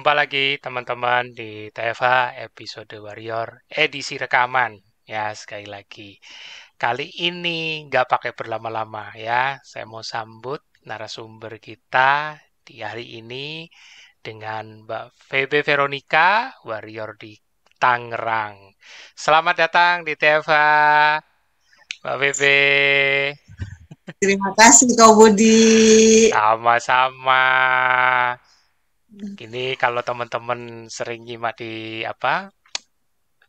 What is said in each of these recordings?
Jumpa lagi teman-teman di TFH episode Warrior edisi rekaman ya sekali lagi. Kali ini nggak pakai berlama-lama ya. Saya mau sambut narasumber kita di hari ini dengan Mbak VB Veronica Warrior di Tangerang. Selamat datang di TFH Mbak VB. Terima kasih Kau Budi. Sama-sama. Ini kalau teman-teman sering nyimak di apa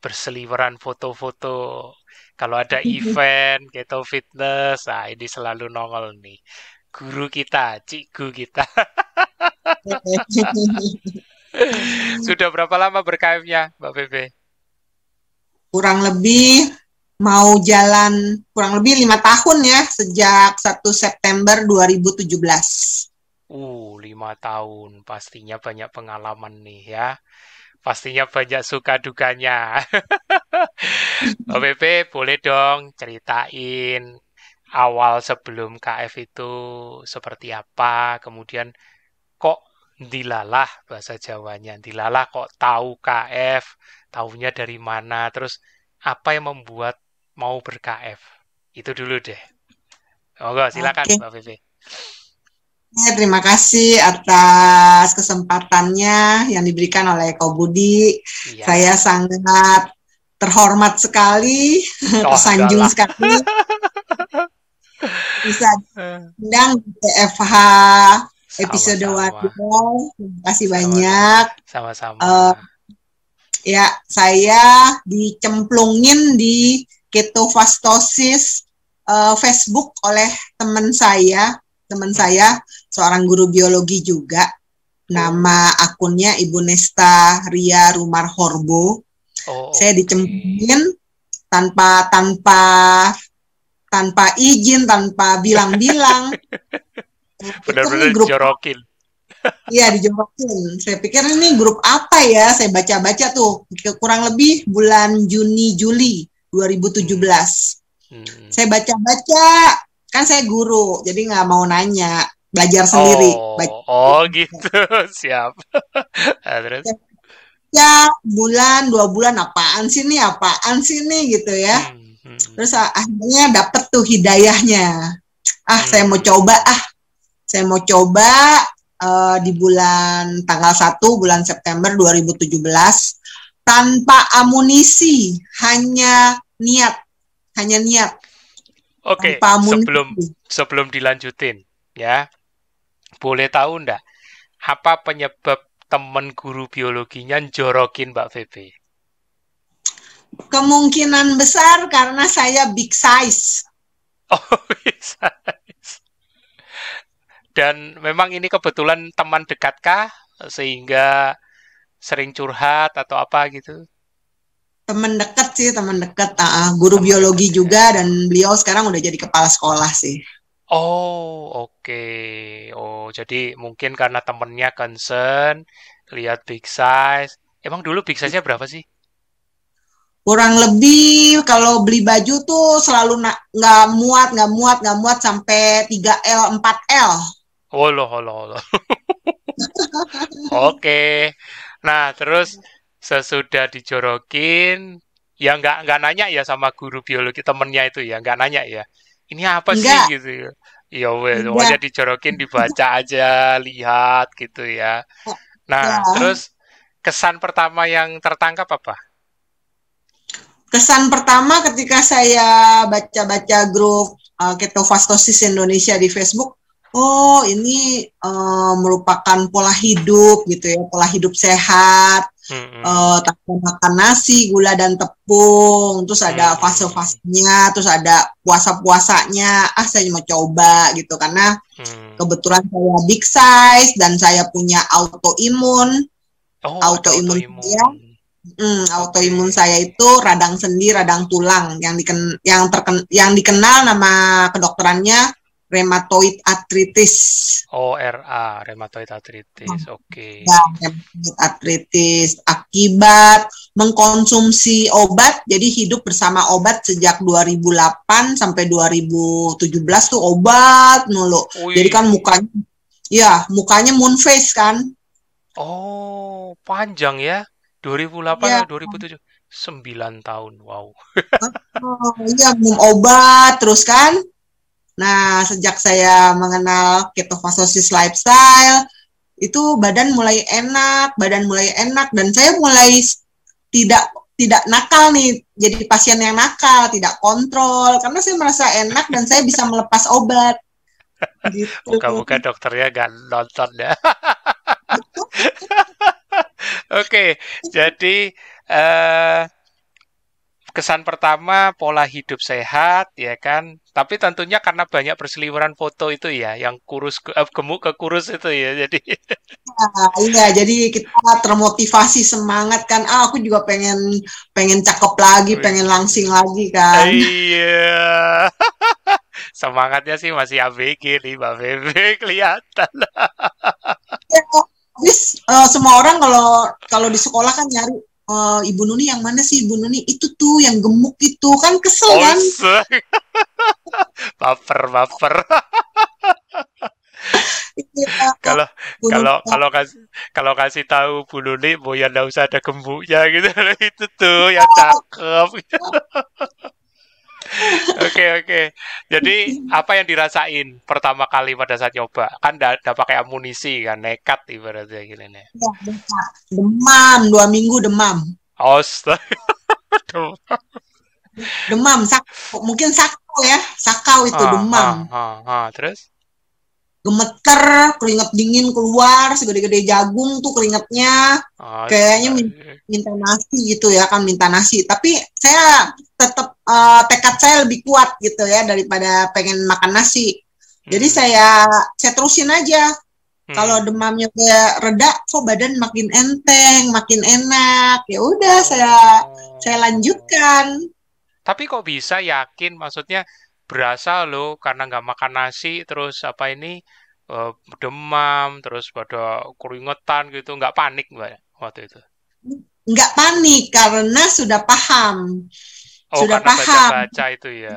berseliweran foto-foto kalau ada event gitu fitness, nah ini selalu nongol nih. Guru kita, cikgu kita. Sudah berapa lama berKF-nya, Mbak Bebe? Kurang lebih mau jalan kurang lebih lima tahun ya sejak 1 September 2017. Uh, lima tahun. Pastinya banyak pengalaman nih ya. Pastinya banyak suka dukanya. Mbak Pepe, boleh dong ceritain awal sebelum KF itu seperti apa, kemudian kok dilalah bahasa Jawanya, dilalah kok tahu KF, tahunya dari mana, terus apa yang membuat mau ber-KF? Itu dulu deh. Monggo, silakan okay. Mbak Pepe. Ya, terima kasih atas kesempatannya yang diberikan oleh Ko Budi. Ya. Saya sangat terhormat sekali, oh, tersanjung sekali bisa undang di TFH episode Wadio. Terima kasih sama, banyak. Sama-sama. Uh, ya, saya dicemplungin di ketofastosis uh, Facebook oleh teman saya teman saya seorang guru biologi juga nama akunnya Ibu Nesta Ria Rumar Horbo. Oh, saya dicemplungin tanpa tanpa tanpa izin, tanpa bilang-bilang. Benar-benar grup jorokin. Iya dijorokin. Saya pikir ini grup apa ya? Saya baca-baca tuh kurang lebih bulan Juni Juli 2017. Hmm. Saya baca-baca kan saya guru jadi nggak mau nanya belajar sendiri. Oh, baca. oh gitu. Siap. Nah, terus? Ya bulan dua bulan apaan sih nih? Apaan sih nih? Gitu ya. Hmm, hmm. terus akhirnya dapet tuh hidayahnya. Ah hmm. saya mau coba ah. Saya mau coba uh, di bulan tanggal 1 bulan September 2017 tanpa amunisi hanya niat hanya niat. Oke, okay, sebelum sebelum dilanjutin ya, boleh tahu ndak apa penyebab teman guru biologinya jorokin Mbak Febe? Kemungkinan besar karena saya big size. Oh, big size. Dan memang ini kebetulan teman dekatkah sehingga sering curhat atau apa gitu? teman dekat sih teman dekat uh, guru temen biologi deket, juga ya. dan beliau sekarang udah jadi kepala sekolah sih oh oke okay. oh jadi mungkin karena temennya concern lihat big size emang dulu big size nya berapa sih kurang lebih kalau beli baju tuh selalu nggak muat nggak muat nggak muat sampai 3 L 4 L oh loh oh loh, oh loh. oke nah terus sesudah dijorokin ya nggak nggak nanya ya sama guru biologi temennya itu ya nggak nanya ya ini apa Enggak. sih gitu ya ya wes pokoknya dijorokin dibaca aja lihat gitu ya. Nah ya. terus kesan pertama yang tertangkap apa? Kesan pertama ketika saya baca-baca grup uh, ketofastosis Indonesia di Facebook oh ini uh, merupakan pola hidup gitu ya pola hidup sehat hmm. uh, makan nasi gula dan tepung. Terus ada fase-fasenya terus ada puasa-puasanya. Ah saya mau coba gitu karena hmm. kebetulan saya big size dan saya punya autoimun. Oh, autoimun ya Hmm, autoimun saya itu radang sendi, radang tulang. Yang diken yang terken yang dikenal nama kedokterannya rheumatoid arthritis. Oh, RA, rheumatoid arthritis. Oke. Okay. Ya, rheumatoid arthritis akibat mengkonsumsi obat. Jadi hidup bersama obat sejak 2008 sampai 2017 tuh obat mulu. Ui. Jadi kan mukanya ya, mukanya moon face kan. Oh, panjang ya. 2008 Ya, atau 2007? 9 tahun. Wow. oh, iya minum obat terus kan. Nah, sejak saya mengenal ketofastosis lifestyle, itu badan mulai enak, badan mulai enak dan saya mulai tidak tidak nakal nih, jadi pasien yang nakal, tidak kontrol karena saya merasa enak dan saya bisa melepas obat gitu. Muka-muka dokternya gak nonton ya. Oke, jadi eh, kesan pertama pola hidup sehat ya kan? Tapi tentunya karena banyak berseliweran foto itu ya yang kurus eh, gemuk ke kurus itu ya jadi. Nah, iya, jadi kita termotivasi semangat kan. Ah, aku juga pengen pengen cakep lagi, pengen langsing lagi kan. iya. Semangatnya sih masih ABG nih Mbak Bebe kelihatan. Ya, habis eh, semua orang kalau kalau di sekolah kan nyari eh, Ibu Nuni yang mana sih? Ibu Nuni? Itu tuh yang gemuk itu. Kan kesel kan? oh baper baper. Iya, kalau kalau kalau kasih kalau kasih tahu Bu Nuni mau ya nggak usah ada gemuknya gitu. Itu tuh yang cakep Oke oke. Jadi apa yang dirasain pertama kali pada saat nyoba? Kan udah, pakai amunisi kan, nekat ibaratnya gini nih. Ya, bentar. Demam, dua minggu demam. Astaga. Demam, sakau. Mungkin sakau ya, sakau itu Ah, demam. ah, ah, ah. Terus? Gemeter, keringat dingin keluar, segede-gede jagung tuh keringatnya. Kayaknya min- Astaga. minta nasi gitu ya kan minta nasi tapi saya tetap eh, tekad saya lebih kuat gitu ya daripada pengen makan nasi jadi Hmm, saya saya terusin aja hmm. kalau demamnya udah reda kok badan makin enteng makin enak ya udah saya saya Oh. lanjutkan Tapi kok bisa yakin? Maksudnya berasa loh karena nggak makan nasi, terus apa ini eh, demam, terus pada keringetan gitu, nggak panik mbak waktu itu? nggak panik karena sudah paham Oh, sudah paham baca-baca itu ya.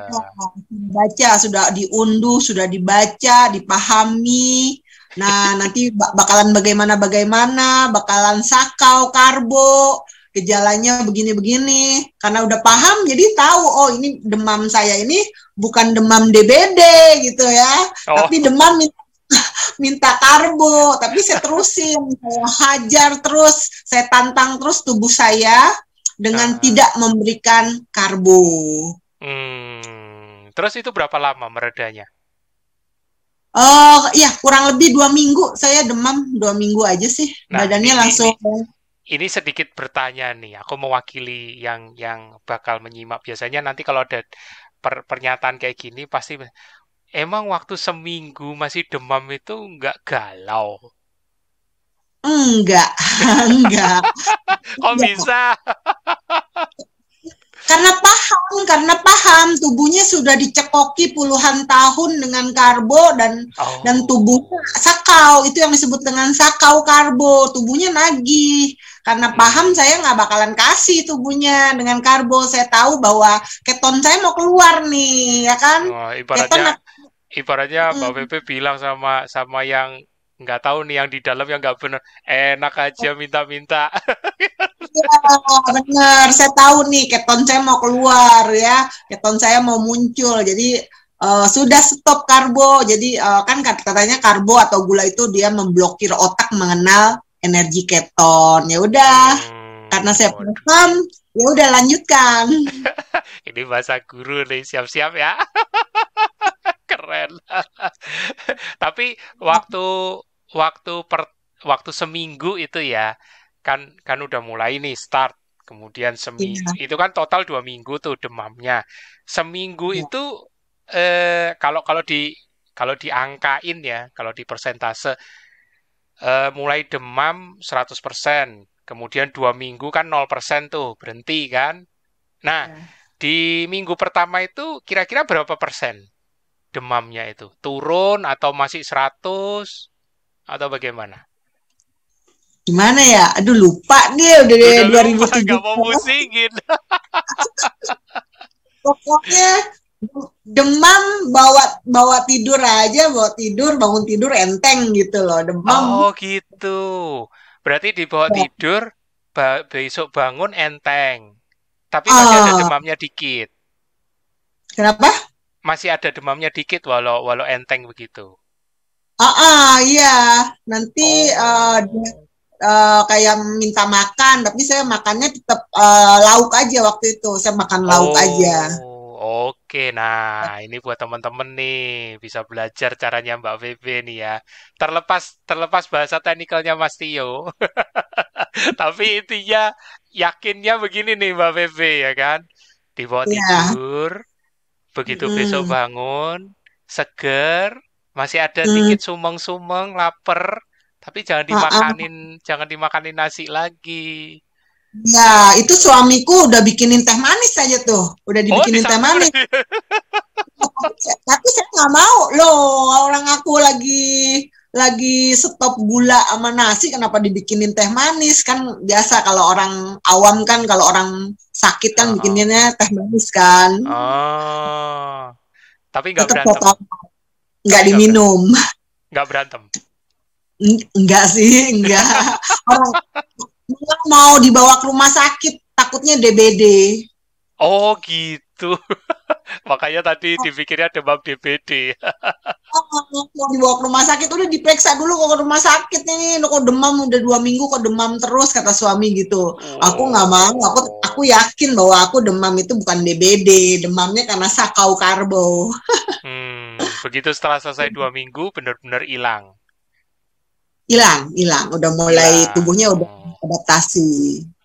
baca sudah diunduh sudah dibaca dipahami nah nanti ba- bakalan bagaimana bagaimana bakalan sakau karbo gejalanya begini-begini karena udah paham jadi tahu oh ini demam saya ini bukan demam DBD gitu ya Oh, tapi demam minta, minta karbo tapi saya terusin saya hajar terus saya tantang terus tubuh saya dengan ah. tidak memberikan karbo Hmm, terus itu berapa lama meredanya? Oh, iya, kurang lebih dua minggu. Saya demam dua minggu aja sih. Nah, Badannya ini, langsung, ini, ini sedikit bertanya nih. Aku mewakili yang yang bakal menyimak. Biasanya nanti kalau ada per- pernyataan kayak gini pasti emang waktu seminggu masih demam itu nggak galau. enggak, enggak. Kok Enggak. bisa? Karena paham, karena paham. Tubuhnya sudah dicekoki puluhan tahun dengan karbo dan dan Oh, tubuhnya sakau. Itu yang disebut dengan sakau karbo. Tubuhnya nagih. Karena paham hmm. saya nggak bakalan kasih tubuhnya dengan karbo. Saya tahu bahwa keton saya mau keluar nih, ya kan? Wah, Keton ibaratnya ibaratnya Mbak Pepe bilang sama sama yang nggak tahu nih yang di dalam yang nggak bener enak aja minta-minta Iya, benar. Saya tahu nih keton saya mau keluar ya, keton saya mau muncul. Jadi eh, sudah stop karbo. Jadi eh, kan kat- katanya karbo atau gula itu dia memblokir otak mengenal energi keton. Ya udah, karena saya hmm paham, ya udah lanjutkan. ini bahasa guru nih siap-siap ya keren tapi waktu waktu per waktu seminggu itu ya kan kan udah mulai nih start kemudian semi Iya, itu kan total dua minggu tuh demamnya seminggu iya. itu eh kalau kalau di kalau diangkain ya kalau di persentase eh, mulai demam 100% kemudian dua minggu kan 0% tuh berhenti kan nah Ya. di minggu pertama itu kira-kira berapa persen demamnya itu turun atau masih 100 atau bagaimana Gimana ya? Aduh lupa nih udah udah lupa 2017. nggak mau musingin Pokoknya demam bawa bawa tidur aja, bawa tidur, bangun tidur enteng gitu loh. Demam oh gitu Berarti dibawa Ya. tidur, ba- besok bangun enteng. Tapi masih ada Ah, demamnya dikit. kenapa? Masih ada demamnya dikit walau walau enteng begitu. Ah, ah, iya. Nanti Oh. eh, kayak minta makan, tapi saya makannya tetap eh, lauk aja waktu itu. Saya makan lauk aja. Oke. Nah, ini buat teman-teman nih bisa belajar caranya Mbak Febe nih ya. Terlepas terlepas bahasa teknikalnya Mas Tio, tapi intinya yakinnya begini nih Mbak Febe ya kan. Dibawa Iya. tidur, begitu besok Mm-mm. bangun, seger, masih ada Mm. dikit sumeng-sumeng, lapar, tapi jangan Ah, ah. dimakanin, jangan dimakanin nasi lagi. Ya, itu suamiku udah bikinin teh manis aja tuh. Udah Oh, dibikinin teh manis. Tapi saya nggak mau loh. Orang aku lagi lagi stop gula sama nasi, kenapa dibikinin teh manis? Kan biasa kalau orang awam kan, kalau orang sakit kan Heeh. bikininnya teh manis kan. Oh, tapi nggak berantem, nggak nggak diminum. nggak berantem. Enggak sih, enggak. Orang orang mau dibawa ke rumah sakit, takutnya DBD. Oh gitu. Makanya tadi dipikirnya demam DBD. Oh, mau dibawa ke rumah sakit udah diperiksa dulu kok ke rumah sakit nih kok demam udah dua minggu kok demam terus kata suami gitu aku nggak mau aku aku yakin bahwa aku demam itu bukan DBD demamnya karena sakau karbo Hmm, begitu setelah selesai dua minggu benar-benar hilang. Hilang hilang udah mulai Hilang. tubuhnya udah adaptasi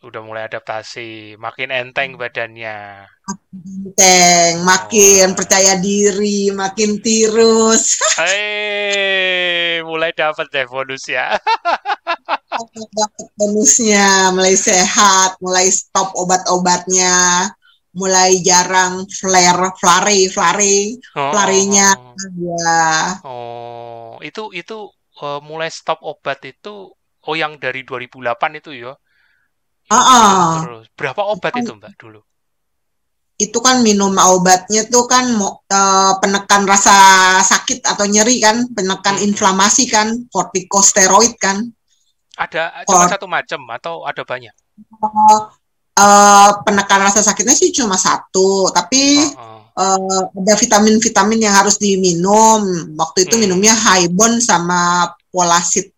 udah mulai adaptasi, makin enteng badannya. Teng, makin Oh. percaya diri makin tirus Eh, mulai dapat deh bonus ya. dapat bonusnya mulai sehat mulai stop obat-obatnya mulai jarang flare flare flare Oh, Flare-nya. oh, ya. Oh, itu itu eh, mulai stop obat itu oh yang dari 2008 itu ya. Minum ah. terus. Berapa obat itu, Mbak, dulu? itu kan minum obatnya tuh kan eh, penekan rasa sakit atau nyeri kan, penekan Mm-mm. inflamasi kan, kortikosteroid kan. Ada cuma Kor- satu macam atau ada banyak? Eh, penekan rasa sakitnya sih cuma satu, tapi Oh, oh. Eh, ada vitamin-vitamin yang harus diminum. Waktu itu Hmm. minumnya Hibon sama Polasit.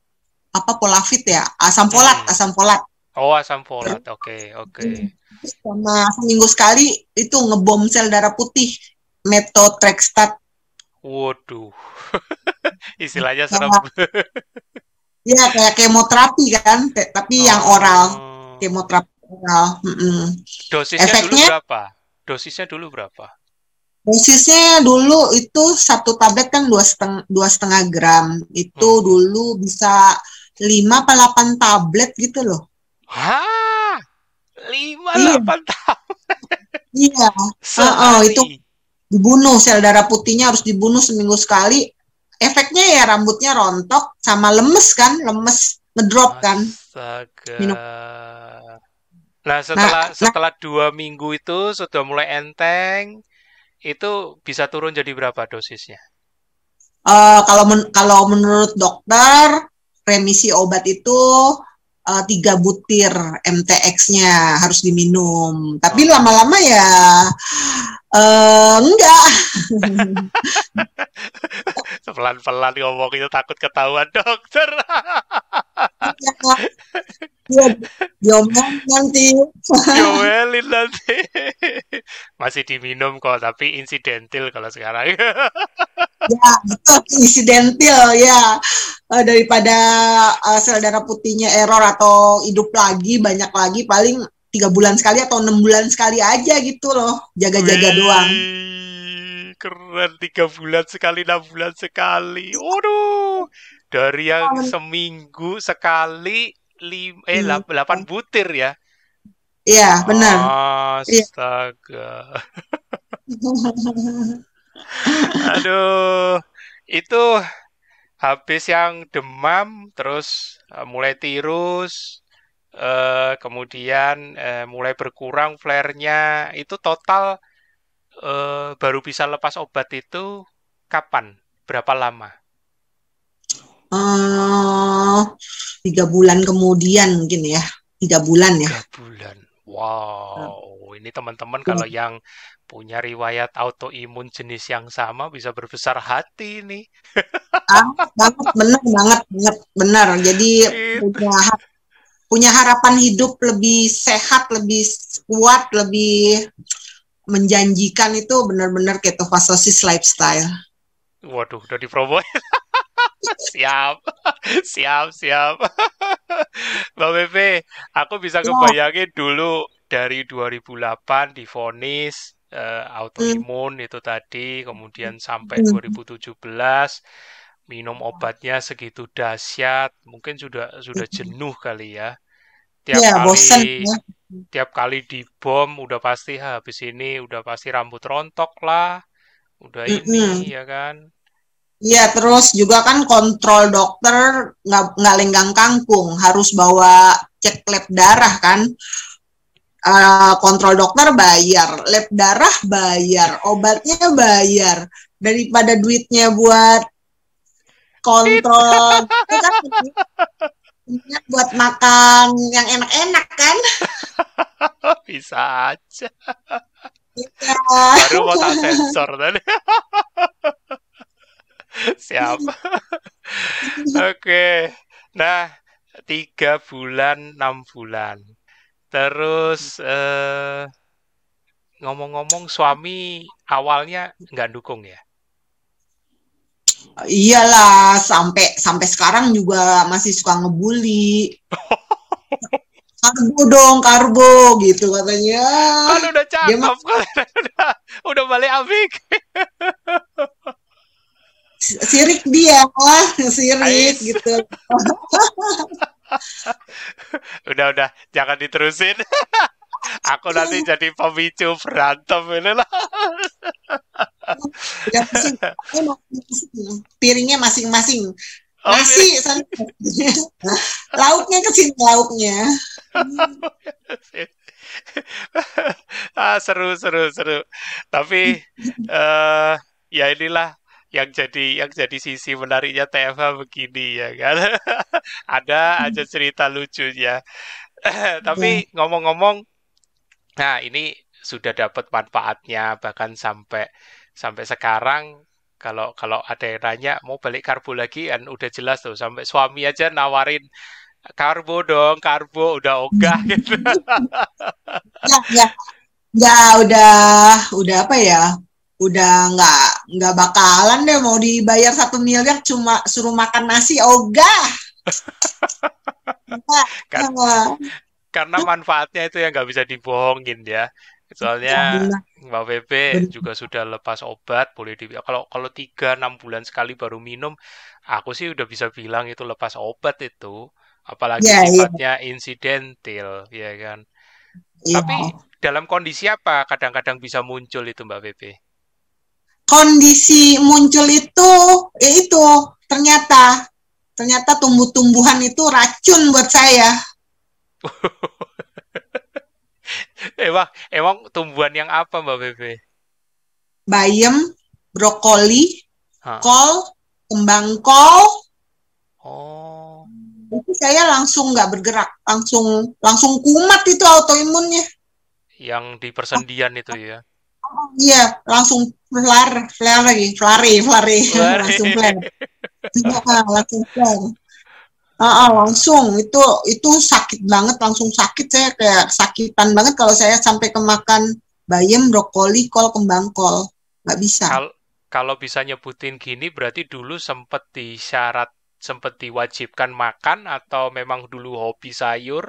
Apa Polafit ya? Asam folat, Hmm. asam folat. Oh, asam folat. Oke, oke. Sama seminggu sekali itu ngebom sel darah putih. Methotrexate. Waduh. Istilahnya serem. Ya kayak kemoterapi kan, tapi yang oral, Oh. kemoterapi oral. Mm-mm. Dosisnya dulu Efeknya? berapa? Dosisnya dulu berapa? Dosisnya dulu itu satu tablet kan dua setengah dua setengah gram. Itu Hmm. dulu bisa lima apa 8 tablet gitu loh. Hah? Lima Iya. delapan tahun Iya, sehari. itu. dibunuh sel darah putihnya harus dibunuh seminggu sekali. Efeknya ya rambutnya rontok sama lemes kan, lemes ngedrop kan. Astaga. Minum. Nah, setelah nah. setelah dua minggu itu sudah mulai enteng, itu bisa turun jadi berapa dosisnya? Eh, kalau men- kalau menurut dokter remisi obat itu eh, tiga butir MTX-nya harus diminum. Tapi Oh. lama-lama ya eh, enggak. Pelan-pelan ngomong itu takut ketahuan dokter. Ya, nanti. Diomelin nanti. Masih diminum kok, tapi insidental kalau sekarang. Ya, itu insidental ya. Eh, daripada eh, sel darah putihnya error atau hidup lagi banyak lagi paling tiga bulan sekali atau enam bulan sekali aja gitu loh jaga-jaga Wih, doang. Keren, tiga bulan sekali, enam bulan sekali. Waduh, dari yang seminggu sekali, lim eh, lap- delapan butir ya. Iya benar. Iya. Astaga. Aduh, itu habis yang demam, terus eh, mulai tirus, eh, kemudian eh, mulai berkurang flare-nya. Itu total baru bisa lepas obat itu kapan? Berapa lama? Eh, tiga bulan kemudian mungkin ya tiga bulan ya Tiga bulan. Wow, ini teman-teman kalau yang punya riwayat autoimun jenis yang sama bisa berbesar hati nih. ah, banget benar banget banget benar jadi Gitu. punya punya harapan hidup lebih sehat lebih kuat lebih menjanjikan itu benar-benar ketofastosis lifestyle Waduh, udah dipromo. Siap, siap, siap. Mbak Bebe, aku bisa ya kebayangin dulu dari 2008 divonis eh, hmm, autoimun itu tadi, kemudian sampai hmm, 2017 minum obatnya segitu dahsyat, mungkin sudah sudah hmm. jenuh kali ya. Tiap ya bosan kali ya tiap kali dibom udah pasti "Ah, habis ini udah pasti rambut rontok lah, udah ini ya kan. Iya, terus juga kan kontrol dokter nggak nggak lenggang kangkung, harus bawa cek lab darah kan. Eh, kontrol dokter bayar, lab darah bayar, obatnya bayar. Daripada duitnya buat kontrol, itu kan buat makan yang enak-enak kan. Bisa aja. Iya. Baru mau tak sensor tadi. Siap. Oke. Nah, tiga bulan, enam bulan. Terus eh, ngomong-ngomong suami awalnya nggak dukung ya? Iyalah, sampai sampai sekarang juga masih suka ngebully. Karbo dong, karbo gitu katanya. Kan udah cakep kan udah udah balik abik. Sirik dia, sirik Ais. gitu. Udah udah jangan diterusin. Aku nanti jadi pemicu berantem ini lah. Udah pusing. Masing-masing. Piringnya masing-masing. Oh, Nasi lauknya ke sini lauknya. ah, seru seru seru. Tapi eh ya inilah yang jadi yang jadi sisi menariknya TFH begini ya kan. Ada aja cerita lucunya. Ya. Tapi ngomong-ngomong, nah ini sudah dapat manfaatnya bahkan sampai sampai sekarang kalau kalau ada yang nanya mau balik karbo lagi kan udah jelas tuh sampai suami aja nawarin karbo dong, karbo udah ogah gitu. Ya, ya, ya udah udah apa ya? Udah nggak nggak bakalan deh mau dibayar satu miliar cuma suruh makan nasi ogah. Kan enggak. karena manfaatnya itu yang nggak bisa dibohongin ya. Ya, Soalnya benar, Mbak benar. juga sudah lepas obat, boleh di kalau kalau tiga enam bulan sekali baru minum, aku sih udah bisa bilang itu lepas obat itu. Apalagi Ya, iya, sifatnya insidentil, ya kan. iya. Tapi dalam kondisi apa kadang-kadang bisa muncul itu Mbak Pepe? Kondisi muncul itu, ya itu ternyata ternyata tumbuh-tumbuhan itu racun buat saya. Emang emang tumbuhan yang apa Mbak Pepe? Bayam, brokoli, Hah. kol, kembang kol, Oh, itu saya langsung nggak bergerak, langsung langsung kumat itu autoimunnya. yang di persendian itu ya. Iya, langsung flare, flare lagi, flare, flare, langsung flare, Ah, langsung flare. Ah, ah, langsung itu itu sakit banget, langsung sakit saya kayak sakitan banget kalau saya sampai kemakan bayam, brokoli, kol, kembang kol, nggak bisa. Kal- kalau bisa nyebutin gini berarti dulu sempet disyarat sempet diwajibkan makan atau memang dulu hobi sayur?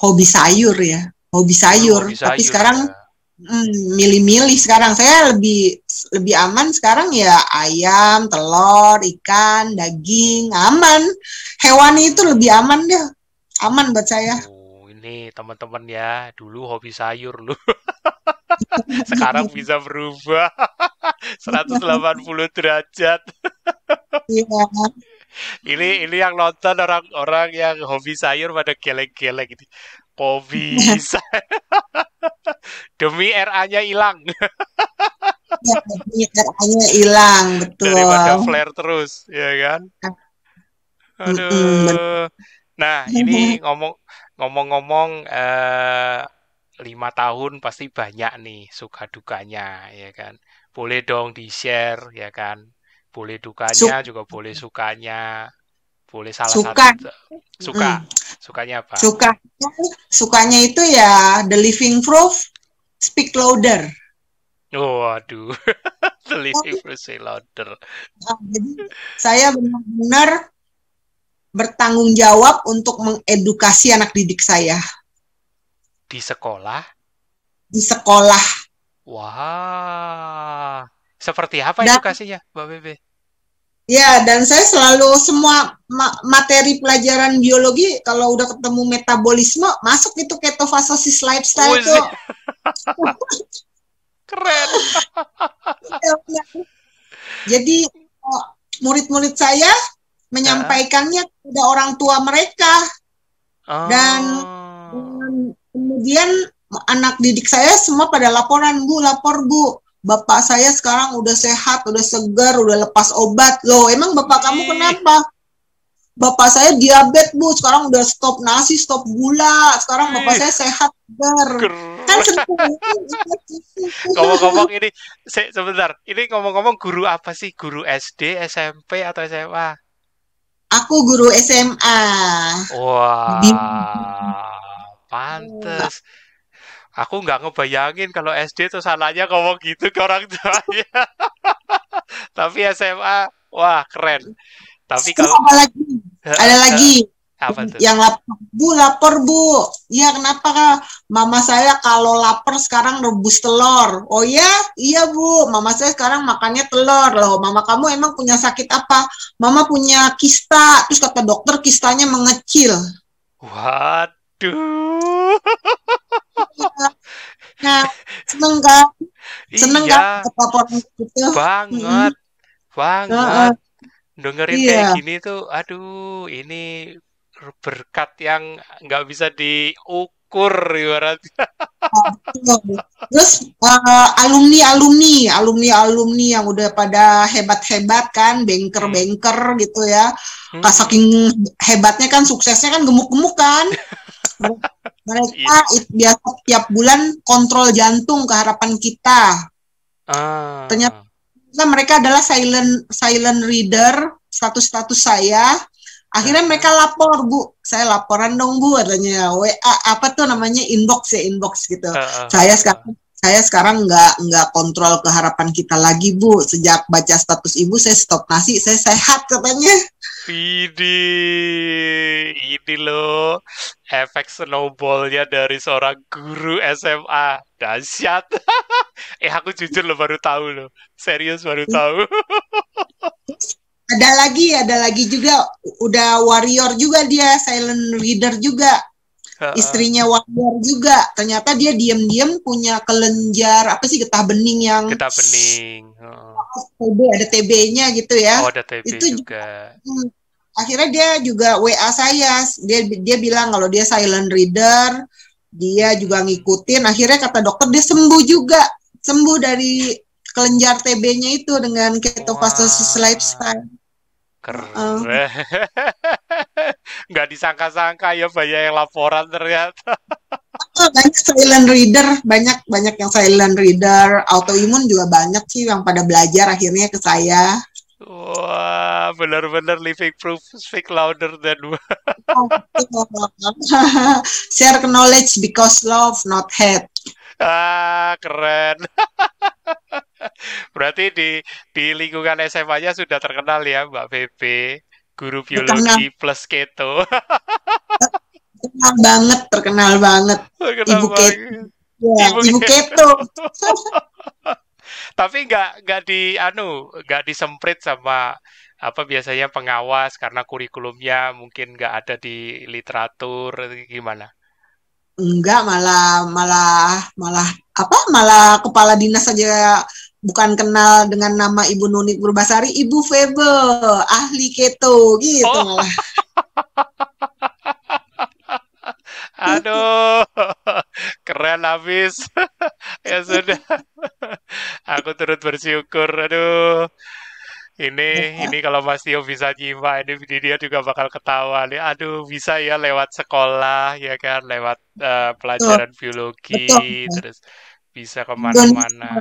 Hobi sayur ya, hobi Dulu sayur. hobi Tapi sayur sekarang ya. Hmm, milih-milih sekarang saya lebih lebih aman sekarang ya ayam, telur, ikan, daging aman. Hewani itu lebih aman deh, aman buat saya. Oh, ini teman-teman ya, dulu hobi sayur lu. Sekarang bisa berubah 180 derajat. Iya, Ini ini yang nonton orang-orang yang hobi sayur pada geleng-geleng ini. Kok bisa? Demi RA-nya hilang ya, ini RA-nya hilang, betul. daripada flare terus, ya kan? Bener. Aduh. Nah, ini ngomong ngomong-ngomong eh, lima tahun pasti banyak nih suka dukanya, ya kan? Boleh dong di-share, ya kan? Boleh dukanya Su- juga boleh sukanya, boleh salah satu suka, suka. mm, Sukanya apa? suka, sukanya itu ya The Living Proof, Speak Louder. Oh, aduh. The Living Bruce Louder. Nah, jadi saya benar-benar bertanggung jawab untuk mengedukasi anak didik saya Di sekolah. di sekolah. Wah. Seperti apa Dan edukasinya, Mbak Bebe? Ya, dan saya selalu semua ma- materi pelajaran biologi kalau udah ketemu metabolisme masuk itu ketofastosis lifestyle Wih, tuh. keren. Jadi eh, murid-murid saya menyampaikannya kepada orang tua mereka Oh. dan kemudian anak didik saya semua pada laporan bu lapor bu bapak saya sekarang udah sehat udah segar udah lepas obat. Loh emang bapak kamu Ih, kenapa? Bapak saya diabetes bu. Sekarang udah stop nasi stop gula. Sekarang bapak ih, saya sehat segar. Kan Ngomong-ngomong ini, se- sebentar. Ini ngomong-ngomong guru apa sih? Guru SD, SMP, atau SMA? aku guru SMA Wah, pantes. Aku nggak ngebayangin kalau SD tuh salahnya ngomong gitu ke orang tuanya. Tapi SMA, wah keren. Tapi kalau apa lagi? Ada lagi? Apa tuh? yang lapor bu lapor bu. Ya kenapa kak? Mama saya kalau lapar sekarang rebus telur. Oh ya iya bu. Mama saya sekarang makannya telur. Loh mama kamu emang punya sakit apa? Mama punya kista. Terus kata dokter kistanya mengecil. Waduh. nah seneng kan? Seneng kan Iya, dapat laporan gitu? Banget, banget. Heeh, Dengerin iya. kayak gini tuh, aduh, ini berkat yang nggak bisa diukur ibaratnya. betul. Terus eh, alumni alumni alumni alumni yang udah pada hebat hebat kan banker Hmm, banker gitu ya. Hmm, saking hebatnya kan suksesnya kan gemuk-gemuk kan mereka iya. it- biasa tiap bulan kontrol jantung ke harapan kita. Ternyata Ah, mereka adalah silent silent reader status-status saya. Akhirnya mereka heeh, lapor bu. Saya laporan dong bu katanya. WA apa tuh namanya? Inbox ya inbox gitu. Heeh, saya sekarang saya sekarang nggak nggak kontrol ke harapan kita lagi bu sejak baca status ibu saya stop nasi saya sehat katanya Ini, ini loh efek snowballnya dari seorang guru SMA. Dahsyat. Eh, aku jujur loh baru tahu loh. Serius baru tahu. ada lagi ada lagi juga udah warrior juga dia silent reader juga Istrinya warrior juga ternyata dia diam-diam punya kelenjar apa sih getah bening yang Getah bening. Heeh. TB ada TB-nya gitu ya Oh, ada TB itu juga. hmm, akhirnya dia juga WA saya dia dia bilang kalau dia silent reader dia juga ngikutin akhirnya kata dokter dia sembuh juga sembuh dari kelenjar TB-nya itu dengan ketofastosis Wah, lifestyle keren. Nggak disangka-sangka ya banyak yang laporan ternyata. Banyak silent reader, banyak banyak yang silent reader, autoimun juga banyak sih yang pada belajar akhirnya ke saya. Wah, benar-benar living proof speak louder than Share knowledge because love, not hate. Ah, keren. Berarti di di lingkungan SMA-nya sudah terkenal ya, Mbak Bebe, guru Terkenal, biologi plus keto. terkenal banget, terkenal banget. Terkenal Ibu Keto, banget. ya, Ibu Ibu keto. Keto. Tapi nggak nggak di anu, nggak disemprit sama apa biasanya pengawas karena kurikulumnya mungkin nggak ada di literatur gimana? Enggak, malah malah malah apa? Malah kepala dinas saja bukan kenal dengan nama Ibu Nunit Purbasari, Ibu Febe, ahli keto gitu Oh, malah. aduh, keren habis. Ya sudah, aku turut bersyukur. Aduh, Ini ini kalau Mas Tio bisa nyimak ini dia juga bakal ketawa nih. Aduh, bisa ya lewat sekolah ya kan, lewat betul, pelajaran biologi betul. terus bisa ke mana-mana.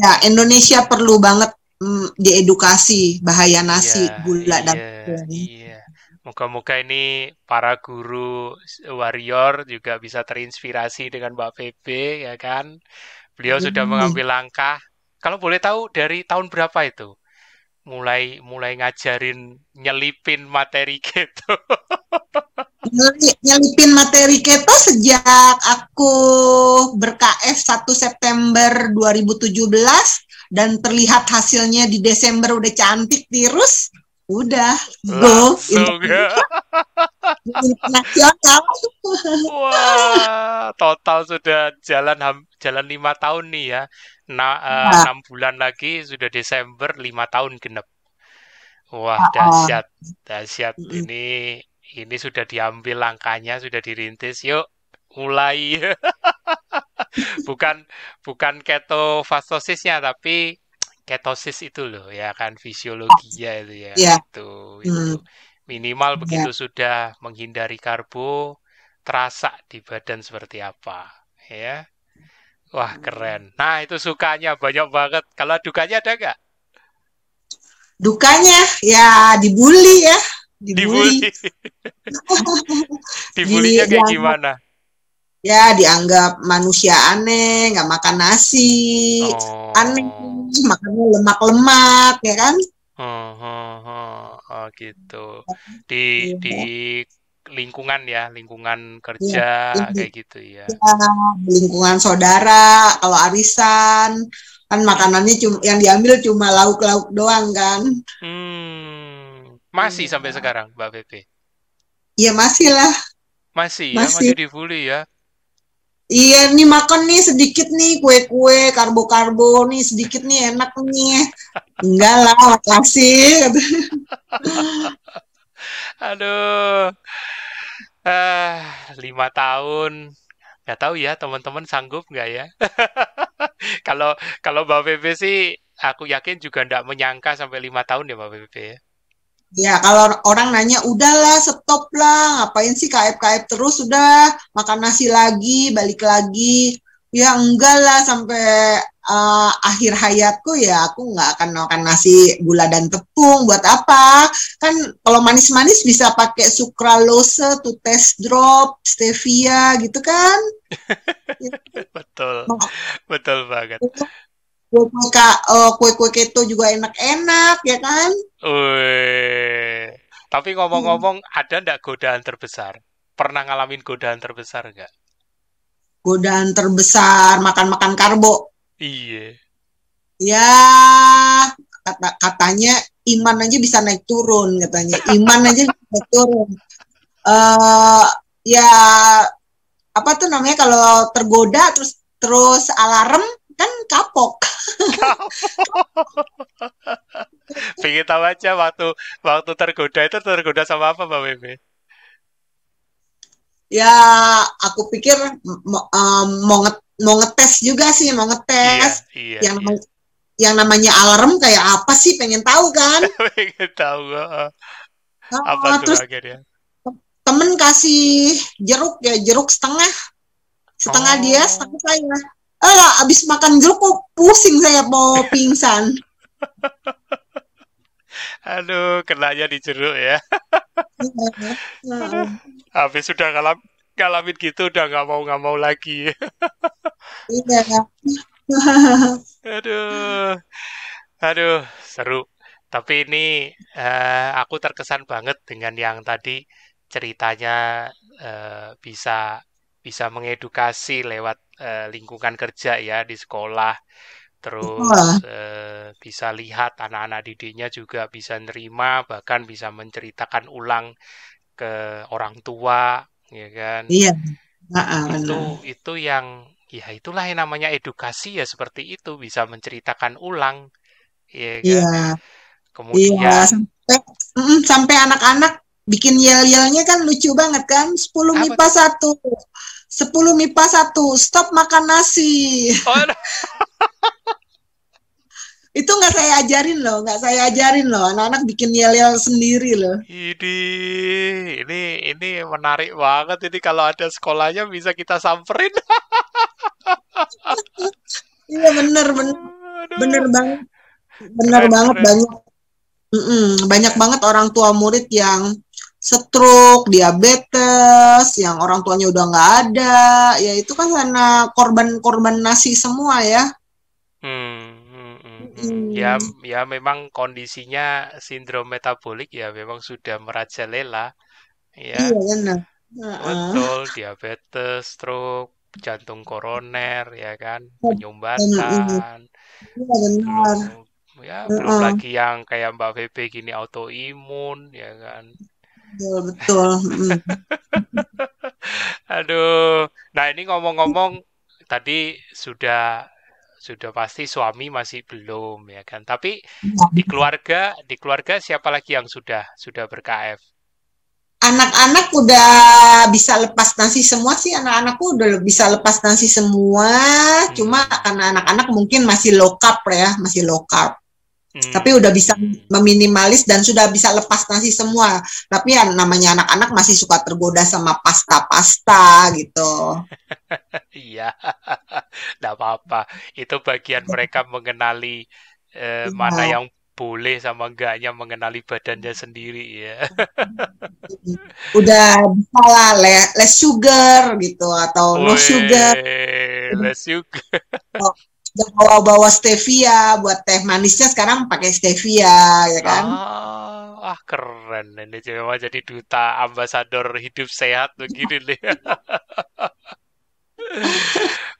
Ya, Indonesia perlu banget mm, diedukasi bahaya Iya, nasi, gula dan iya, tepung. iya. Moga-moga ini para guru warrior juga bisa terinspirasi dengan Mbak Febe ya kan. Beliau sudah Hmm. mengambil langkah. Kalau boleh tahu dari tahun berapa itu? Mulai mulai ngajarin nyelipin materi gitu. Nyeli- Nyelipin materi keto sejak aku ber-KF 1 September 2017 dan terlihat hasilnya di Desember udah cantik tirus, udah go ya. internasional. Wah, total sudah jalan jalan lima tahun nih ya. Nah, Nah, enam bulan lagi sudah Desember lima tahun genep. Wah, oh, dahsyat, dahsyat. mm, Ini ini sudah diambil langkahnya, sudah dirintis. Yuk, mulai. Bukan bukan ketofastosisnya, tapi ketosis itu loh ya kan fisiologinya itu ya. ya, Itu mm, itu minimal ya. begitu sudah menghindari karbo, terasa di badan seperti apa ya. Wah, keren. Nah, itu sukanya banyak banget. Kalau dukanya ada nggak? Dukanya ya dibully ya, Dibully. dibully. Dibulinya Di, kayak gimana? ya dianggap manusia aneh, nggak makan nasi, aneh, Oh, makannya lemak-lemak, ya kan? oh, oh, oh, oh, gitu. Di di Iya, lingkungan ya, lingkungan kerja Ini kayak gitu ya. ya, lingkungan saudara, kalau arisan, kan makanannya cuma yang diambil cuma lauk-lauk doang kan? Hmm, masih Iya, sampai sekarang, Mbak Pepe. iya masih lah, Masih ya, masih. masih dibully ya. Iya nih makan nih sedikit nih kue-kue karbo-karbo nih sedikit nih enak nih. Enggak lah, makasih. Aduh, ah, lima tahun. Nggak tahu ya, teman-teman sanggup nggak ya? Kalau kalau Mbak Pepe sih, aku yakin juga nggak menyangka sampai lima tahun ya Mbak Pepe ya. Ya kalau orang nanya udahlah stop lah, ngapain sih KF-KF terus udah makan nasi lagi, balik lagi. Ya enggak lah sampai uh, akhir hayatku ya aku nggak akan makan nasi gula dan tepung. Buat apa? Kan kalau manis-manis bisa pakai sucralose, toothpaste drop, stevia gitu kan. Betul, betul banget. Kue-kue eh, kue-kue keto juga enak-enak ya kan? Wih. Tapi Hmm. ngomong-ngomong, ada nggak godaan terbesar? Pernah ngalamin godaan terbesar nggak? Godaan terbesar makan-makan karbo. Iya. Ya kata katanya iman aja bisa naik turun katanya. Iman aja bisa naik turun. Eh ya apa tuh namanya kalau tergoda terus terus alarm kapok. Pengen tahu aja waktu waktu tergoda itu tergoda sama apa Mbak Bebe? Ya aku pikir em, mau nge- mau ngetes juga sih, mau Iya, ngetes iya, yang iya. yang namanya alarm kayak apa sih pengen tahu kan? Pengen tahu heeh. apa Oh, tuh terus akhirnya? temen kasih jeruk ya jeruk setengah setengah dia Oh, setengah saya ah abis makan jeruk pusing saya mau pingsan aduh, kenanya di jeruk ya. Aduh, Iya. habis sudah ngalam ngalamin gitu udah nggak mau nggak mau lagi. Iya. Aduh, aduh, seru. Tapi ini eh, aku terkesan banget dengan yang tadi ceritanya eh, bisa bisa mengedukasi lewat eh, lingkungan kerja ya di sekolah. Terus eh, bisa lihat anak-anak didiknya juga bisa nerima bahkan bisa menceritakan ulang ke orang tua ya kan? Iya. Nah, itu benar. itu yang ya itulah yang namanya edukasi ya seperti itu bisa menceritakan ulang ya iya. kan? Iya. kemudian sampai sampai anak-anak bikin yel-yelnya kan lucu banget kan? 10 Apa? MIPA 1 10 MIPA satu stop makan nasi Oh, Itu nggak saya ajarin loh, nggak saya ajarin loh. Anak-anak bikin yel-yel sendiri loh. Ini, ini, ini menarik banget. Ini kalau ada sekolahnya bisa kita samperin. Iya bener, bener, Aduh, bener banget, bener keren, banget keren. banyak. Mm-mm, banyak banget orang tua murid yang stroke, diabetes, yang orang tuanya udah nggak ada. Ya itu kan karena korban-korban nasi semua ya. Hmm, hmm, hmm, hmm. Ya, ya memang kondisinya sindrom metabolik ya memang sudah merajalela iya ya. benar. Heeh. Betul, diabetes, stroke, jantung koroner ya kan, Mm-mm. penyumbatan, Iya benar. belum ya belum lagi yang kayak Mbak Febe gini autoimun ya kan. Betul, betul. Mm. Aduh. Nah, ini ngomong-ngomong tadi sudah sudah pasti suami masih belum ya kan. Tapi di keluarga, di keluarga siapa lagi yang sudah sudah ber-KF? Anak-anak udah bisa lepas nasi semua sih, anak-anakku udah bisa lepas nasi semua. Cuma Hmm. karena anak-anak mungkin masih low carb ya, masih low carb. Tapi udah bisa Hmm. meminimalis dan sudah bisa lepas nasi semua. Tapi ya namanya anak-anak masih suka tergoda sama pasta-pasta gitu. Iya, nggak apa-apa. Itu bagian mereka mengenali eh, mana Iya. yang boleh sama enggaknya mengenali badannya sendiri ya. Udah bisa lah le- less sugar gitu atau no sugar. Weh, les juga. Udah bawa-bawa stevia buat teh manisnya sekarang pakai stevia ya kan. Ah, ah keren. Ini cuma jadi duta ambasador hidup sehat begini nih.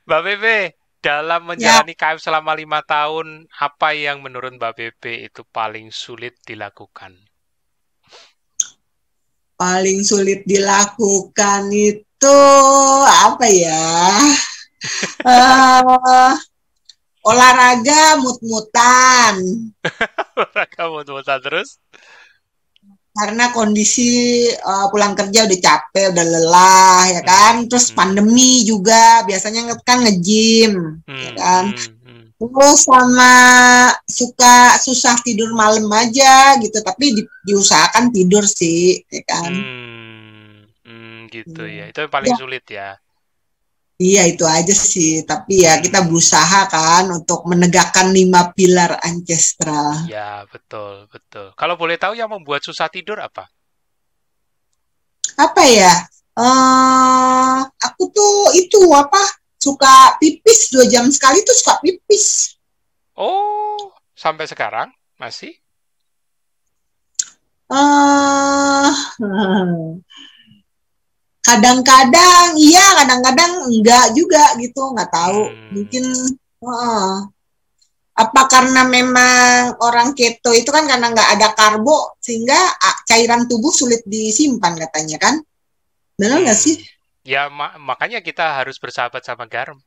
Mbak Bebe, dalam Ya, menjalani KF selama lima tahun, apa yang menurut Mbak Bebe itu paling sulit dilakukan? paling sulit dilakukan itu apa ya? Eh, olahraga mut-mutan Kamu tuh terus? karena kondisi eh, pulang kerja udah capek, udah lelah ya Hmm, kan. Terus hmm, pandemi juga biasanya kan nge-gym ya hmm, kan. hmm, hmm. Terus sama suka susah tidur malam aja gitu, tapi di- diusahakan tidur sih ya kan. Hmm, hmm, gitu ya. Hmm. Itu yang paling Ya, sulit ya. Iya itu aja sih, tapi ya kita berusaha kan untuk menegakkan lima pilar ancestral. ya betul, betul. Kalau boleh tahu yang membuat susah tidur apa? Apa ya? Eh, aku tuh itu apa? Suka pipis dua jam sekali tuh suka pipis. Oh, sampai sekarang masih? Eh, kadang-kadang iya, kadang-kadang enggak juga gitu, nggak tahu. Mungkin Hmm, eh, apa karena memang orang keto itu kan karena nggak ada karbo sehingga cairan tubuh sulit disimpan katanya kan? Benar nggak sih? hmm. Ya, ma- makanya kita harus bersahabat sama garam.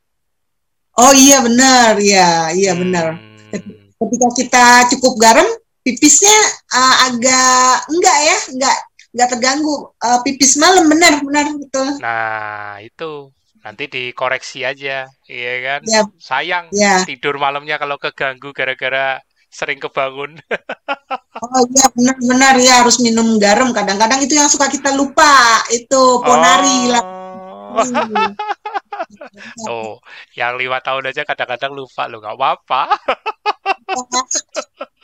Oh iya benar, iya iya benar. Hmm, Ketika kita cukup garam, pipisnya uh, agak enggak ya, enggak enggak terganggu. Uh, pipis malam benar benar betul. Nah, itu nanti dikoreksi aja, iya kan? Ya Sayang ya. tidur malamnya kalau keganggu gara-gara sering kebangun. Oh iya benar benar ya harus minum garam. Kadang-kadang itu yang suka kita lupa itu ponari lah. Oh, Hmm. oh, yang lima tahun aja kadang-kadang lupa loh, nggak apa-apa.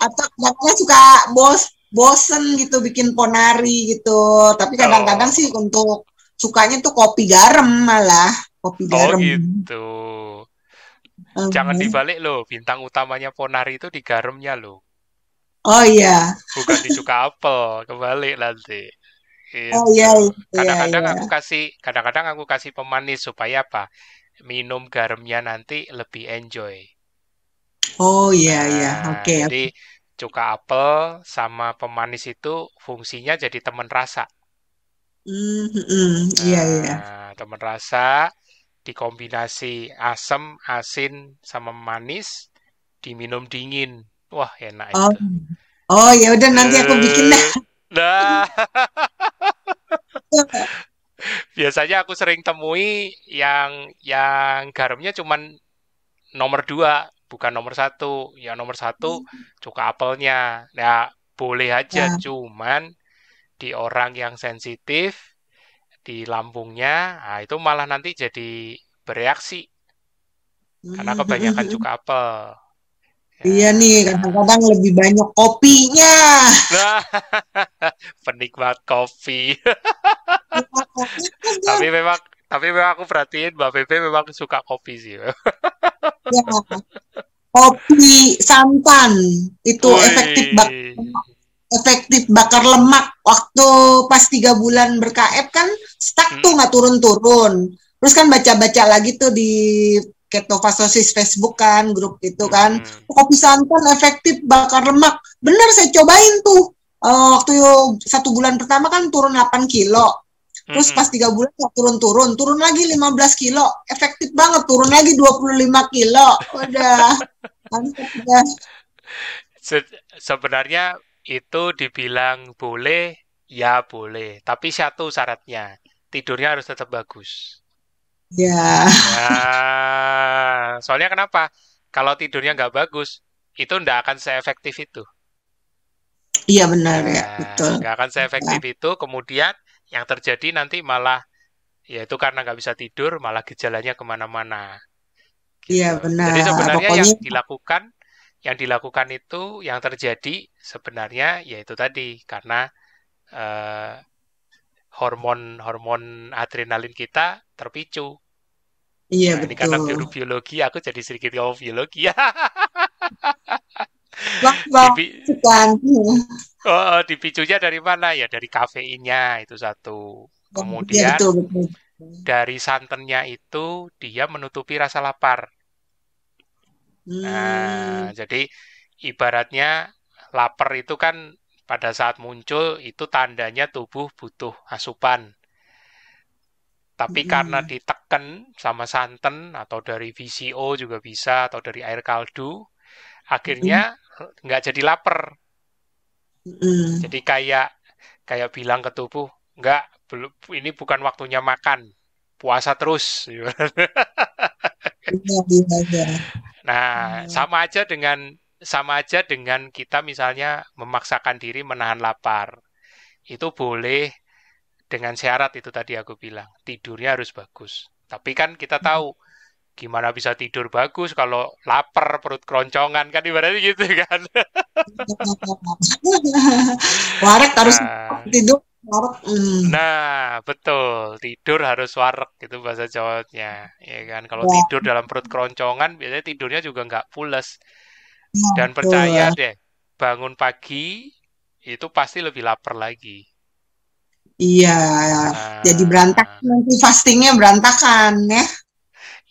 Atau kadang-kadang suka bos bosen gitu bikin ponari gitu. Tapi kadang-kadang Oh, sih untuk sukanya tuh kopi garam malah kopi oh garam. gitu. Jangan Hmm. dibalik loh, bintang utamanya Ponari itu di garamnya loh, Oh iya. bukan di cuka apel, kebalik nanti. Oh Itu. iya iya Kadang-kadang iya. aku kasih, kadang-kadang aku kasih pemanis supaya apa? Minum garamnya nanti lebih enjoy. Oh iya iya. Nah, Oke. jadi cuka apel sama pemanis itu fungsinya jadi teman rasa. Hmm, hmm, hmm. Iya iya. Nah, teman rasa dikombinasi asam, asin, sama manis, diminum dingin. Wah, enak Oh itu. oh ya udah nanti aku bikin dah. Nah, biasanya aku sering temui yang yang garamnya cuman nomor dua bukan nomor satu. Ya nomor satu cuka apelnya. Ya boleh aja, Ya. cuman di orang yang sensitif di lambungnya, nah itu malah nanti jadi bereaksi karena kebanyakan Hmm. cuka apel. Iya Ya. nih, kadang-kadang lebih banyak kopinya. Nah, penikmat kopi. Ya, Tapi memang tapi memang aku perhatiin Mbak Pepe memang suka kopi sih. ya. Kopi santan itu efektif bak efektif bakar lemak. Waktu pas tiga bulan ber-KF kan stuck tuh Hmm. nggak turun-turun. Terus kan baca-baca lagi tuh di ketofastosis Facebook kan, grup itu kan. Hmm. Kopi santan efektif bakar lemak. Bener saya cobain tuh. Eh, waktu satu bulan pertama kan turun 8 kilo. Terus pas tiga bulan turun-turun, turun lagi 15 kilo, efektif banget, turun lagi 25 kilo, udah mantap udah. Se- sebenarnya itu dibilang boleh, ya boleh. Tapi satu syaratnya, tidurnya harus tetap bagus. Ya, Nah, soalnya kenapa? Kalau tidurnya nggak bagus, itu nggak akan seefektif itu. iya benar ya, Nah, betul. nggak akan seefektif itu. Kemudian yang terjadi nanti malah, ya itu karena nggak bisa tidur, malah gejalanya ke mana-mana. Iya Gitu. benar. Jadi sebenarnya yang Pokoknya dilakukan, yang dilakukan itu, yang terjadi sebenarnya yaitu tadi karena eh, hormon-hormon adrenalin kita terpicu. iya Nah, ini karena betul. biolo- biologi, aku jadi sedikit ngomong biologi ya. Oh, oh, dipicunya dari mana? Ya dari kafeinnya itu satu. Iya Kemudian betul betul. dari santannya itu dia menutupi rasa lapar. Hmm, Nah, jadi ibaratnya lapar itu kan pada saat muncul itu tandanya tubuh butuh asupan. Tapi karena hmm, ditekan sama santan atau dari VCO juga bisa atau dari air kaldu, akhirnya nggak jadi lapar. hmm. Jadi kayak kayak bilang ke tubuh, nggak, belum, ini bukan waktunya makan, puasa terus. Iya iya iya. Nah, Hmm, sama aja dengan sama aja dengan kita misalnya memaksakan diri menahan lapar. Itu boleh dengan syarat itu tadi aku bilang, tidurnya harus bagus. Tapi kan kita tahu gimana bisa tidur bagus kalau lapar perut keroncongan kan ibaratnya gitu kan. Warek harus Nah, tidur warek. Hmm. nah, betul, tidur harus warek gitu bahasa Jawanya, ya kan. Kalau Ya, tidur dalam perut keroncongan biasanya tidurnya juga nggak pules. ya, Dan betul. percaya deh, bangun pagi itu pasti lebih lapar lagi. Iya, jadi berantakan Nah, nanti fastingnya berantakan ya.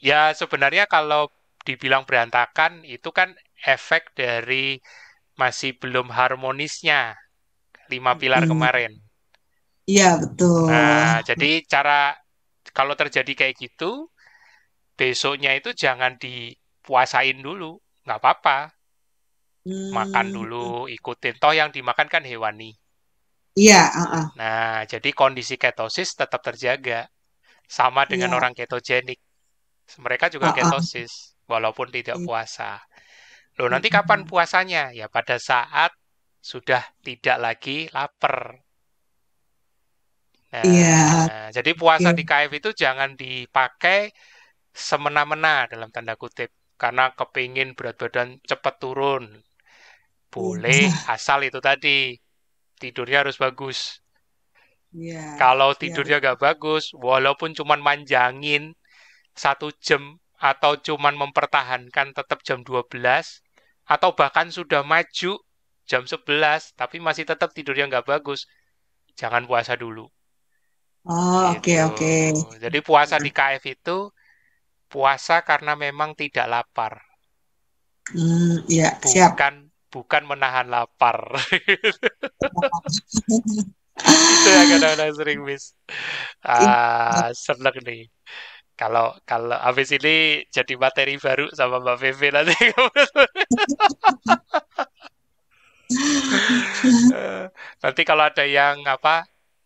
Ya sebenarnya kalau dibilang berantakan itu kan efek dari masih belum harmonisnya lima pilar Hmm, kemarin. Iya betul. Nah, jadi cara kalau terjadi kayak gitu, besoknya itu jangan dipuasain dulu, nggak apa-apa. Makan Hmm, dulu, ikutin. Toh yang dimakan kan hewani. iya, uh-uh. Nah, jadi kondisi ketosis tetap terjaga. Sama dengan Iya, orang ketogenik. Mereka juga uh-uh. ketosis, walaupun tidak Iya. puasa. Loh, nanti kapan Mm-mm. puasanya? Ya pada saat sudah tidak lagi lapar. Iya, Nah, jadi puasa oke. di KF itu jangan dipakai semena-mena dalam tanda kutip. Karena kepingin berat badan cepat turun. Boleh, Iya, asal itu tadi. Tidurnya harus bagus. iya, Kalau iya, tidurnya gak bagus, walaupun cuman manjangin satu jam atau cuman mempertahankan tetap jam 12 atau bahkan sudah maju jam 11 tapi masih tetap tidurnya nggak bagus, jangan puasa dulu. Oh, oke, Gitu. oke. Jadi puasa di KF itu puasa karena memang tidak lapar, Hmm, iya, siap. bukan bukan menahan lapar. Itu yang kadang-kadang sering miss. Iya, Ah, seneng nih. Kalau kalau habis ini jadi materi baru sama Mbak Vivi nanti. Eh, Nanti kalau ada yang apa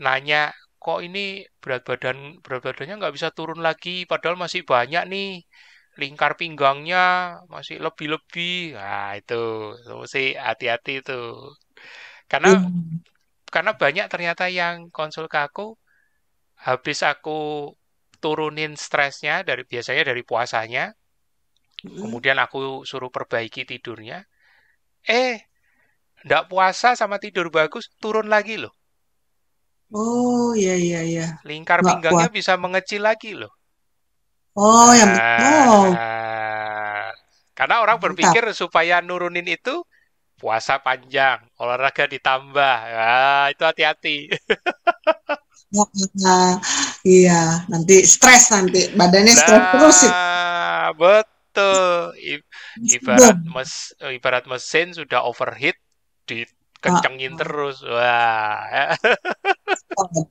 nanya, kok ini berat badan berat badannya nggak bisa turun lagi, padahal masih banyak nih. lingkar pinggangnya masih lebih-lebih. Nah, itu, itu mesti hati-hati itu. Karena Iya. karena banyak ternyata yang konsul ke aku habis aku turunin stresnya dari biasanya dari puasanya, kemudian aku suruh perbaiki tidurnya. Eh, ndak puasa sama tidur bagus, turun lagi loh. Oh, iya, iya, iya. Lingkar Nggak pinggangnya kuat. bisa mengecil lagi loh. Oh, yang, oh, Nah, karena orang mantap. berpikir supaya nurunin itu puasa panjang, olahraga ditambah. Nah, itu hati-hati. Nah, iya, nanti stres nanti. Badannya stres terus. Nah, betul. I- ibarat mes ibarat mesin sudah overheat, Ah, dikencengin terus. Wah,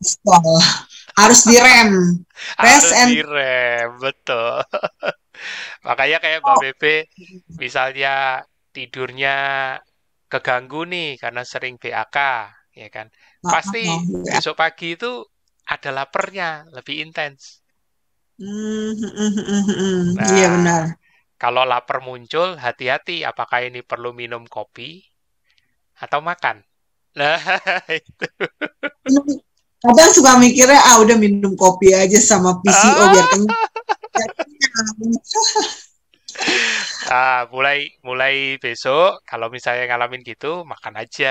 stop. Harus direm. Harus and direm, betul. Makanya kayak Mbak stop. Bebe, misalnya tidurnya keganggu nih karena sering BAK, ya kan? Ah, Pasti ah, ya. besok pagi itu ada laparnya lebih intens. Hmm, hmm, hmm, hmm. Iya Nah, benar. kalau lapar muncul, hati-hati apakah ini perlu minum kopi atau makan. Nah, itu. Kadang suka mikirnya, ah udah minum kopi aja sama PCO biar Ah, kenyang. ah, mulai mulai besok kalau misalnya ngalamin gitu, makan aja,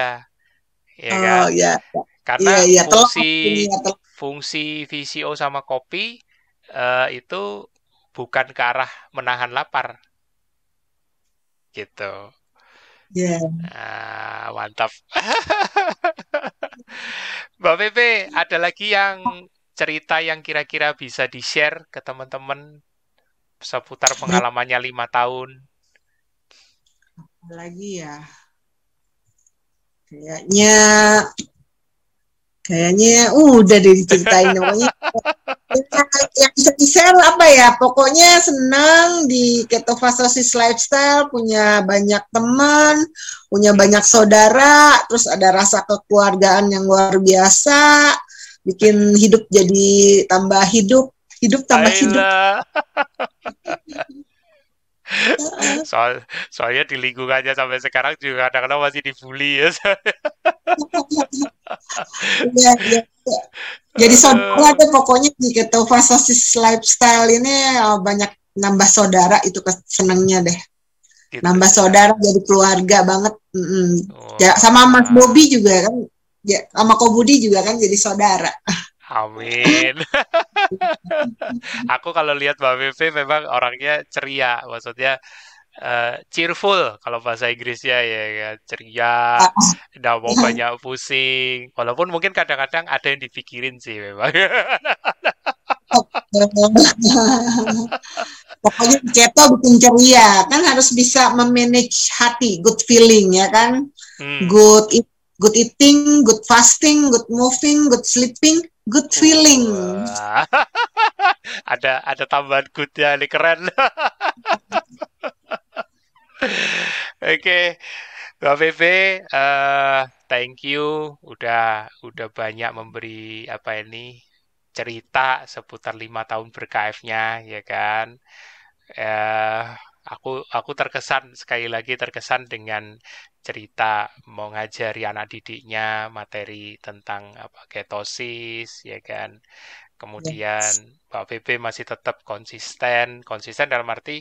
ya Oh kan? ya, iya Karena iya ini fungsi ya telat. fungsi VCO sama kopi eh, itu bukan ke arah menahan lapar gitu. Ya. Ah, mantap. Mbak Pepe, ada lagi yang cerita yang kira-kira bisa di-share ke teman-teman seputar pengalamannya lima tahun? Lagi ya, kayaknya kayaknya uh, udah deh diceritain pokoknya yang bisa di share apa ya pokoknya senang di ketofastosis lifestyle punya banyak teman punya banyak saudara terus ada rasa kekeluargaan yang luar biasa bikin hidup jadi tambah hidup hidup tambah hidup Ayolah. Soal, soalnya di lingkungannya sampai sekarang juga kadang-kadang masih dibully ya. ya, ya. jadi saudara deh pokoknya di ketofastosis lifestyle ini uh, banyak nambah saudara itu senangnya deh Gitu nambah ya. saudara jadi keluarga banget Mm-mm. ya Wah, sama Mas Bobi juga kan ya, sama Ko Budi juga kan jadi saudara amin. Aku kalau lihat Mbak Pepe memang orangnya ceria, maksudnya eh, cheerful kalau bahasa Inggrisnya ya, ya. ceria, nggak mau banyak pusing. Walaupun mungkin kadang-kadang ada yang dipikirin sih memang. pokoknya keto bikin ceria kan harus bisa memanage hati good feeling ya kan Hmm. good eat, good eating good fasting good moving good sleeping good feeling ada ada tambahan goodnya ini keren. Oke, Mbak Pepe, eh, thank you udah udah banyak memberi apa ini cerita seputar lima tahun ber-KF-nya, ya kan? Eh, aku aku terkesan sekali lagi terkesan dengan cerita mau ngajari anak didiknya materi tentang apa ketosis, ya kan? Kemudian Mbak Pepe masih tetap konsisten, konsisten dalam arti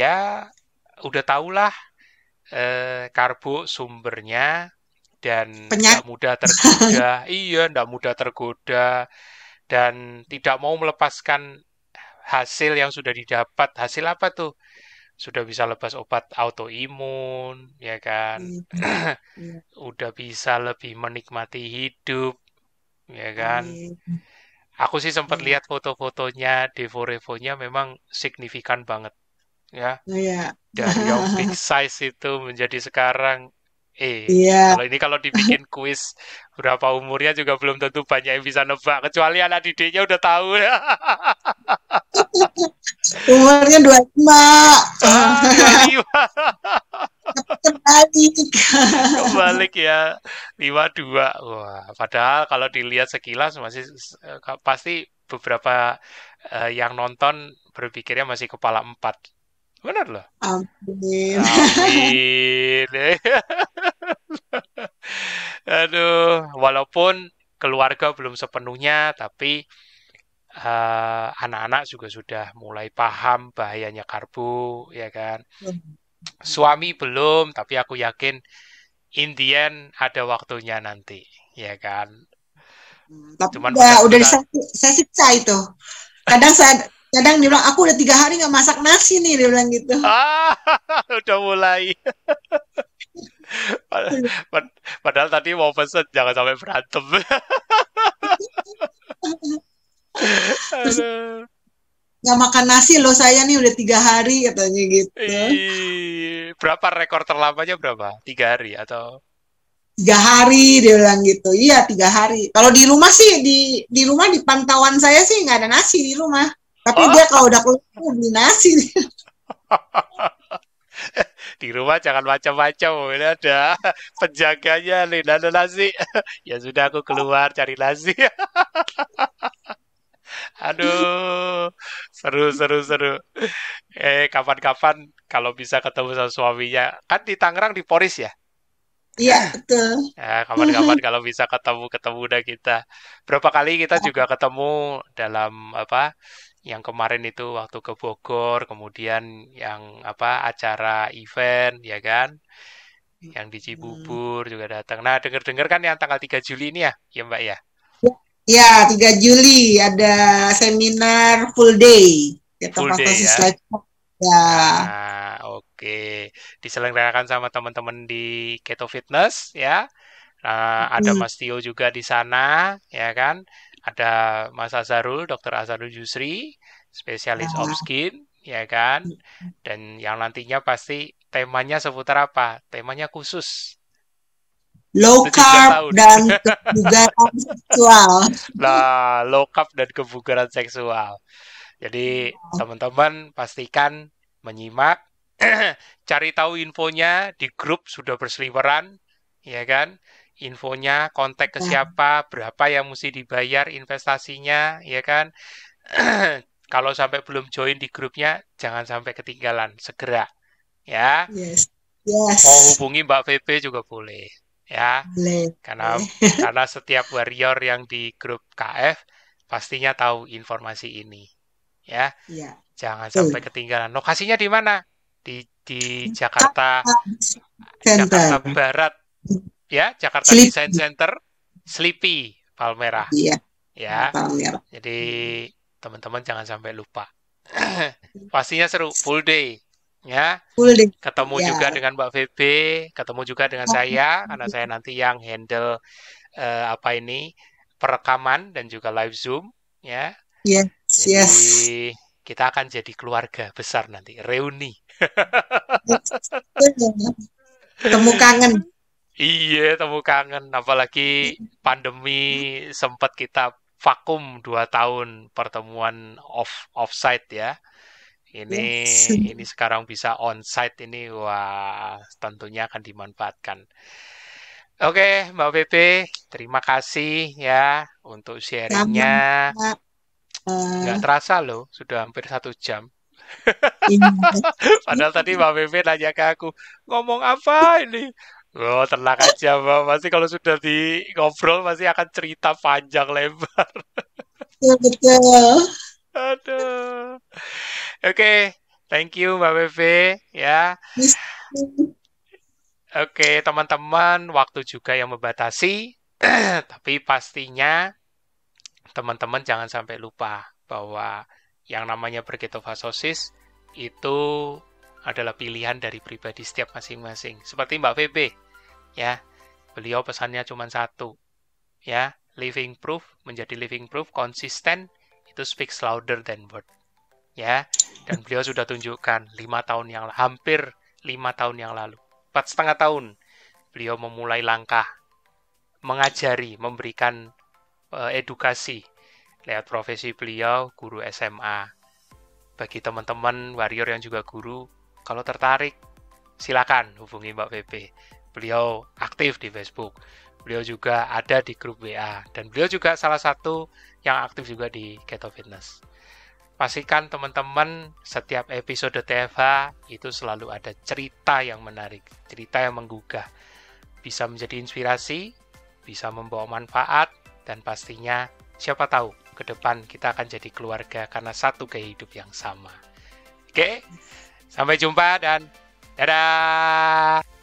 ya udah tahulah eh, karbo sumbernya dan tidak mudah tergoda. iya, tidak mudah tergoda dan tidak mau melepaskan hasil yang sudah didapat. Hasil apa tuh? Sudah bisa lepas obat autoimun, ya kan? Iya, iya. Udah bisa lebih menikmati hidup, ya kan? Amin. Aku sih sempat Iya. lihat foto-fotonya, Devo-Revonya memang signifikan banget, ya. Iya. Dari yang big size itu menjadi sekarang Eh, Iya. kalau ini kalau dibikin kuis berapa umurnya juga belum tentu banyak yang bisa nebak, kecuali anak didiknya udah tahu. Umurnya 25. ah, 25. Kembali. Kebalik ya, 52. Wah, padahal kalau dilihat sekilas masih pasti beberapa uh, yang nonton berpikirnya masih kepala empat. Benar loh. Amin. Amin. Aduh, walaupun keluarga belum sepenuhnya, tapi eh, anak-anak juga sudah mulai paham bahayanya karbo, ya kan? Suami belum, tapi aku yakin in the end ada waktunya nanti, ya kan? Hmm, Tapi Cuman udah udah saya, saya siksa itu. Kadang saya kadang dia bilang aku udah tiga hari nggak masak nasi nih dia bilang gitu. ah, udah mulai. Pad- pad- Padahal tadi mau pesen jangan sampai berantem. Terus nggak makan nasi loh saya nih udah tiga hari katanya gitu. Berapa rekor terlamanya berapa? Tiga hari atau? Tiga hari dia bilang gitu. Iya tiga hari. Kalau di rumah sih di di rumah di pantauan saya sih nggak ada nasi di rumah. Tapi Oh, dia kalau udah keluar beli nasi. di rumah jangan macam-macam. Ini ada penjaganya, nih, ada nasi. Ya sudah aku keluar cari nasi. Aduh, seru, seru, seru. Eh, kapan-kapan kalau bisa ketemu sama suaminya. Kan di Tangerang di Poris ya? Iya betul. Ya, kapan-kapan kalau bisa ketemu-ketemu dah kita. Berapa kali kita juga ketemu dalam apa? Yang kemarin itu waktu ke Bogor, kemudian yang apa acara event, ya kan? Yang di Hmm. Cibubur juga datang. Nah, denger-denger kan yang tanggal 3 Juli ini ya, ya Mbak ya? Ya 3 Juli ada seminar full day. Kita Full day ya. Ya. Nah, oke. Diselenggarakan sama teman-teman di Keto Fitness ya. Nah, ada Hmm. Mas Tio juga di sana, ya kan? Ada Mas Azharul, Dr. Azharul Yusri, spesialis Ya. of skin, ya kan? Dan yang nantinya pasti temanya seputar apa? Temanya khusus. Low 17 carb dan kebugaran seksual. Nah, low carb dan kebugaran seksual. Jadi, teman-teman pastikan menyimak, cari tahu infonya di grup sudah berseliweran, ya kan? Infonya, kontak ke Ya. siapa, berapa yang mesti dibayar investasinya, ya kan? Kalau sampai belum join di grupnya, jangan sampai ketinggalan, segera, ya. Yes. Mau Yes. hubungi Mbak VP juga boleh, ya. Boleh. Karena karena setiap warrior yang di grup KF pastinya tahu informasi ini, ya. Ya. Jangan sampai ketinggalan. Lokasinya di mana? Di di Jakarta, Center. Jakarta Barat, ya, Jakarta Sleepy. Design Center, Sleepy, Palmerah, Iya. ya. Palmerah. Jadi teman-teman jangan sampai lupa. Pastinya seru, full day, ya. Full day. Ketemu Ya. juga dengan Mbak VB, ketemu juga dengan saya, karena saya nanti yang handle eh, apa ini perekaman dan juga live zoom, ya. Yes. Yes. Jadi kita akan jadi keluarga besar nanti, reuni. Temu kangen. Iya, temu kangen. Apalagi pandemi sempat kita vakum dua tahun pertemuan off offsite ya. Ini Yes. ini sekarang bisa onsite ini wah tentunya akan dimanfaatkan. Oke, Mbak Pepe, terima kasih ya untuk sharingnya. Eh, Nggak terasa loh, sudah hampir satu jam. ini. Padahal tadi Mbak Pepe nanya ke aku, ngomong apa ini? Oh, tenang aja, Mbak. Pasti kalau sudah di ngobrol pasti akan cerita panjang lebar. Betul, betul. Aduh. Oke, thank you Mbak Pepe ya. Oke, teman-teman, waktu juga yang membatasi, tapi pastinya teman-teman jangan sampai lupa bahwa yang namanya berketofasosis itu adalah pilihan dari pribadi setiap masing-masing. Seperti Mbak VB, ya, beliau pesannya cuma satu, ya, living proof menjadi living proof konsisten itu speaks louder than word, ya. Dan beliau sudah tunjukkan lima tahun yang hampir lima tahun yang lalu, empat setengah tahun, beliau memulai langkah mengajari, memberikan eh, edukasi lewat profesi beliau guru SMA. Bagi teman-teman warrior yang juga guru, kalau tertarik silakan hubungi Mbak Pepe. Beliau aktif di Facebook. Beliau juga ada di grup WA dan beliau juga salah satu yang aktif juga di Keto Fitness. pastikan teman-teman setiap episode TFH itu selalu ada cerita yang menarik, cerita yang menggugah. Bisa menjadi inspirasi, bisa membawa manfaat, dan pastinya siapa tahu ke depan kita akan jadi keluarga karena satu gaya hidup yang sama. Oke, sampai jumpa dan dadah.